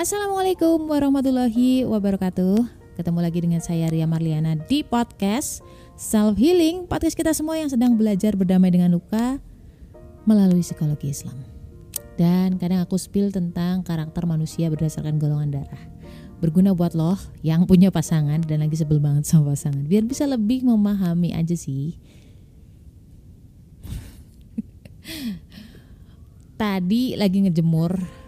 Assalamualaikum warahmatullahi wabarakatuh. Ketemu lagi dengan saya Ria Marliana di podcast Self Healing, podcast kita semua yang sedang belajar berdamai dengan luka melalui psikologi Islam. Dan kadang aku spill tentang karakter manusia berdasarkan golongan darah. Berguna buat lo yang punya pasangan dan lagi sebel banget sama pasangan. Biar bisa lebih memahami aja sih. Tadi lagi ngejemur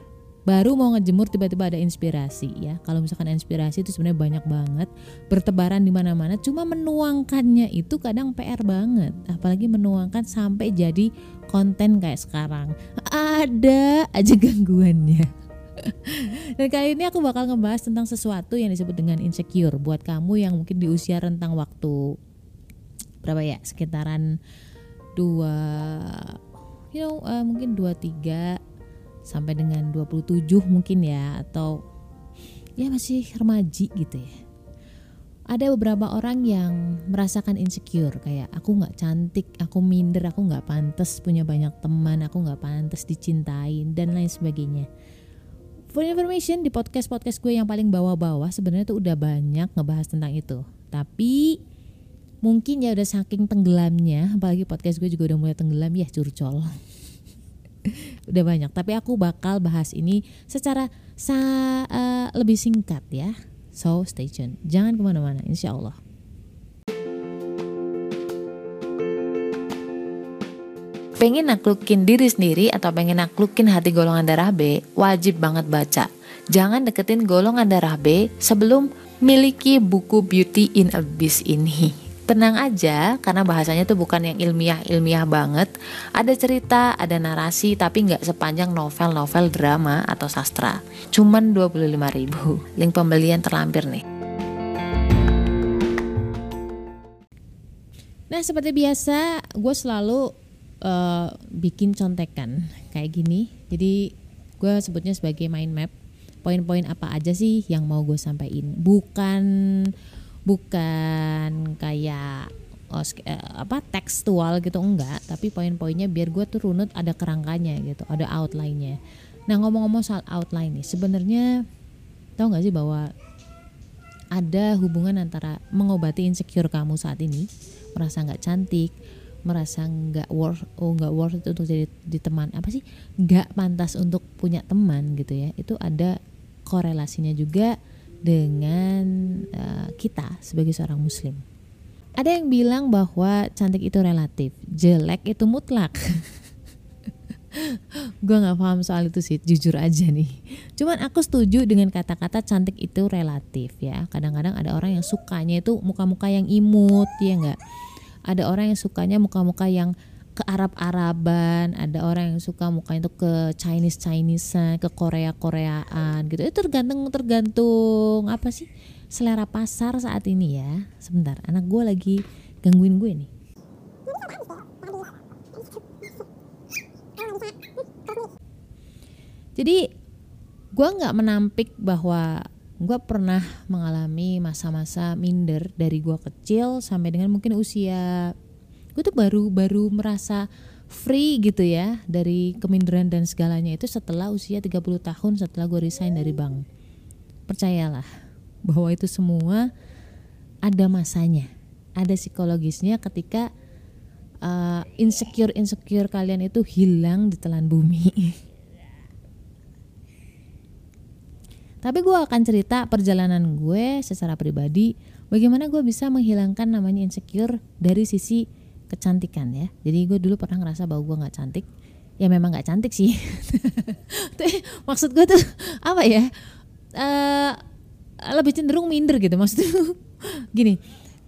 baru mau ngejemur tiba-tiba ada inspirasi ya. Kalau misalkan inspirasi itu sebenarnya banyak banget, bertebaran di mana-mana. Cuma menuangkannya itu kadang PR banget. Apalagi menuangkan sampai jadi konten kayak sekarang. Ada aja gangguannya. Dan kali ini aku bakal ngebahas tentang sesuatu yang disebut dengan insecure buat kamu yang mungkin di usia rentang waktu berapa ya sekitaran dua you know uh, mungkin dua tiga sampai dengan 27 mungkin ya atau ya masih remaji gitu ya ada beberapa orang yang merasakan insecure kayak aku nggak cantik, aku minder, aku nggak pantas punya banyak teman, aku nggak pantas dicintain dan lain sebagainya. For information di podcast podcast gue yang paling bawah-bawah sebenarnya tuh udah banyak ngebahas tentang itu. Tapi mungkin ya udah saking tenggelamnya, apalagi podcast gue juga udah mulai tenggelam ya curcol. udah banyak. Tapi aku bakal bahas ini secara sa uh, lebih singkat ya. So stay tune. Jangan ke mana-mana. Insya Allah. Pengen naklukin diri sendiri atau pengen naklukin hati golongan darah B wajib banget baca. Jangan deketin golongan darah B sebelum miliki buku Beauty in Abyss ini tenang aja karena bahasanya tuh bukan yang ilmiah-ilmiah banget. Ada cerita, ada narasi tapi nggak sepanjang novel-novel drama atau sastra. Cuman 25 ribu. Link pembelian terlampir nih. Nah seperti biasa gue selalu uh, bikin contekan kayak gini. Jadi gue sebutnya sebagai mind map. Poin-poin apa aja sih yang mau gue sampaikan. Bukan bukan kayak oh, apa tekstual gitu enggak. Tapi poin-poinnya biar gue tuh runut ada kerangkanya gitu ada outline-nya. Nah ngomong-ngomong soal outline nih sebenarnya tau nggak sih bahwa ada hubungan antara mengobati insecure kamu saat ini merasa nggak cantik merasa nggak worth oh nggak worth itu untuk jadi di teman apa sih? Nggak pantas untuk punya teman gitu ya. Itu ada korelasinya juga dengan uh, kita sebagai seorang muslim. Ada yang bilang bahwa cantik itu relatif, jelek itu mutlak. gue nggak paham soal itu sih, jujur aja nih. Cuman aku setuju dengan kata-kata cantik itu relatif ya. Kadang-kadang ada orang yang sukanya itu muka-muka yang imut, ya nggak. Ada orang yang sukanya muka-muka yang ke Arab-Araban, ada orang yang suka mukanya itu ke Chinese Chinesean, ke Korea Koreaan gitu. Itu tergantung tergantung apa sih selera pasar saat ini ya. Sebentar, anak gue lagi gangguin gue nih. Jadi gue nggak menampik bahwa gue pernah mengalami masa-masa minder dari gue kecil sampai dengan mungkin usia gue tuh baru baru merasa free gitu ya dari keminderan dan segalanya itu setelah usia 30 tahun setelah gue resign dari bank. Percayalah bahwa itu semua ada masanya ada psikologisnya ketika uh, insecure insecure kalian itu hilang di telan bumi. Tapi gue akan cerita perjalanan gue secara pribadi bagaimana gue bisa menghilangkan namanya insecure dari sisi kecantikan ya. Jadi gue dulu pernah ngerasa bahwa gue nggak cantik. Ya memang nggak cantik sih. Maksud gue tuh apa ya? Uh, lebih cenderung minder gitu maksudnya. Gini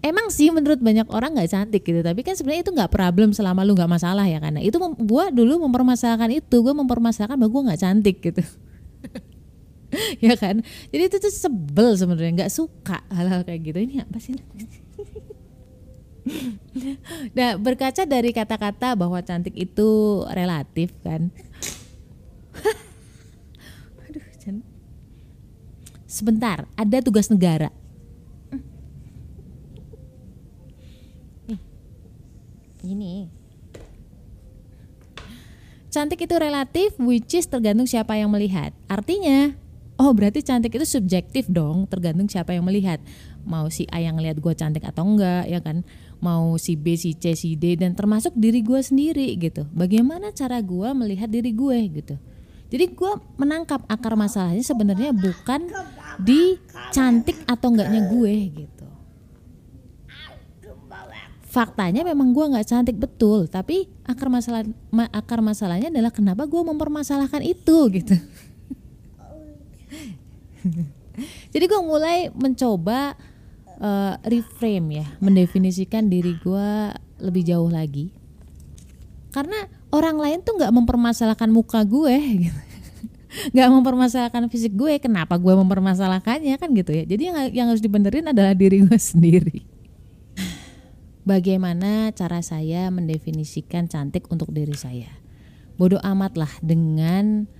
emang sih menurut banyak orang nggak cantik gitu. Tapi kan sebenarnya itu nggak problem selama lu nggak masalah ya. Karena itu gue dulu mempermasalahkan itu gue mempermasalahkan bahwa gue nggak cantik gitu. Ya kan? Jadi itu tuh sebel sebenarnya nggak suka hal-hal kayak gitu. Ini apa sih nah berkaca dari kata-kata bahwa cantik itu relatif kan? Aduh sebentar ada tugas negara. Ini. Cantik itu relatif which is tergantung siapa yang melihat. Artinya oh berarti cantik itu subjektif dong tergantung siapa yang melihat. Mau si A yang lihat gue cantik atau enggak ya kan mau si B si C si D dan termasuk diri gue sendiri gitu. Bagaimana cara gue melihat diri gue gitu. Jadi gue menangkap akar masalahnya sebenarnya bukan di cantik atau enggaknya gue gitu. Faktanya memang gue nggak cantik betul. Tapi akar masalah akar masalahnya adalah kenapa gue mempermasalahkan itu gitu. Jadi gue mulai mencoba uh, reframe ya mendefinisikan diri gue lebih jauh lagi. Karena orang lain tuh nggak mempermasalahkan muka gue gitu. Mempermasalahkan fisik gue kenapa gue mempermasalahkannya kan gitu ya. Jadi yang, yang harus dibenerin adalah diri gue sendiri. Bagaimana cara saya mendefinisikan cantik untuk diri saya? Bodoh amat lah dengan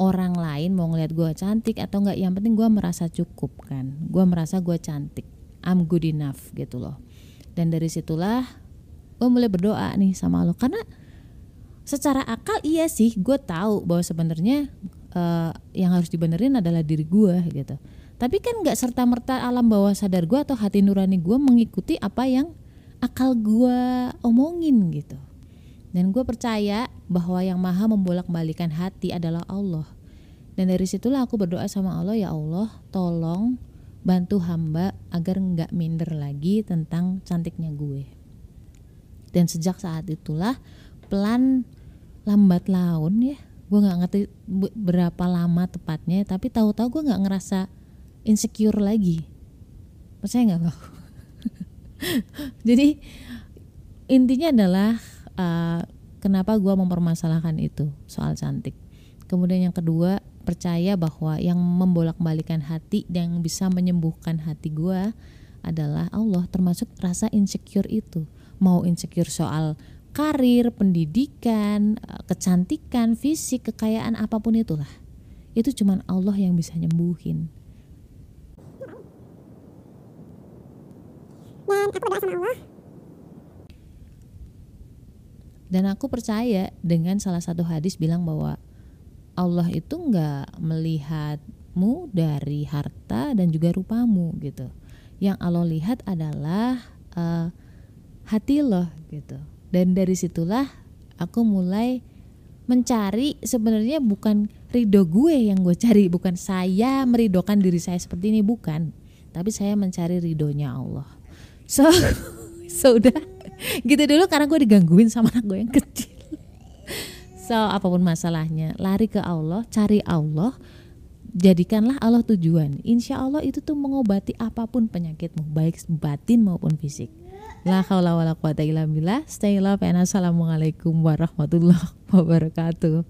orang lain mau ngeliat gue cantik atau enggak yang penting gue merasa cukup kan. Gue merasa gue cantik I'm good enough gitu loh. Dan dari situlah gue mulai berdoa nih sama lo karena secara akal iya sih gue tahu bahwa sebenarnya uh, yang harus dibenerin adalah diri gue gitu. Tapi kan nggak serta merta alam bawah sadar gue atau hati nurani gue mengikuti apa yang akal gue omongin gitu. Dan gue percaya bahwa yang maha membolak-balikan hati adalah Allah. Dan dari situlah aku berdoa sama Allah, ya Allah tolong bantu hamba agar nggak minder lagi tentang cantiknya gue. Dan sejak saat itulah pelan lambat laun ya, gue nggak ngerti berapa lama tepatnya, tapi tahu-tahu gue nggak ngerasa insecure lagi. Percaya nggak lo? Jadi intinya adalah uh, kenapa gue mempermasalahkan itu soal cantik kemudian yang kedua percaya bahwa yang membolak-balikan hati dan bisa menyembuhkan hati gue adalah Allah termasuk rasa insecure itu. Mau insecure soal karir, pendidikan, eh, kecantikan, fisik, kekayaan apa pun itulah. Itu cuman Allah yang bisa nyembuhin. Dan aku berdoa sama Allah. Dan aku percaya dengan salah satu hadis bilang bahwa Allah itu nggak melihatmu dari harta dan juga rupamu gitu. Yang Allah lihat adalah uh, hati loh gitu. Dan dari situlah aku mulai mencari sebenarnya bukan ridho gue yang gue cari, bukan saya meridokan diri saya seperti ini bukan, tapi saya mencari ridhonya Allah. So, so udah gitu dulu karena gue digangguin sama anak gue yang kecil so apa pun masalahnya lari ke Allah cari Allah jadikanlah Allah tujuan insya Allah itu tuh mengobati apa pun penyakitmu baik batin maupun fisik La haula wala quwata illa billah. Stay love and assalamualaikum warahmatullahi wabarakatuh.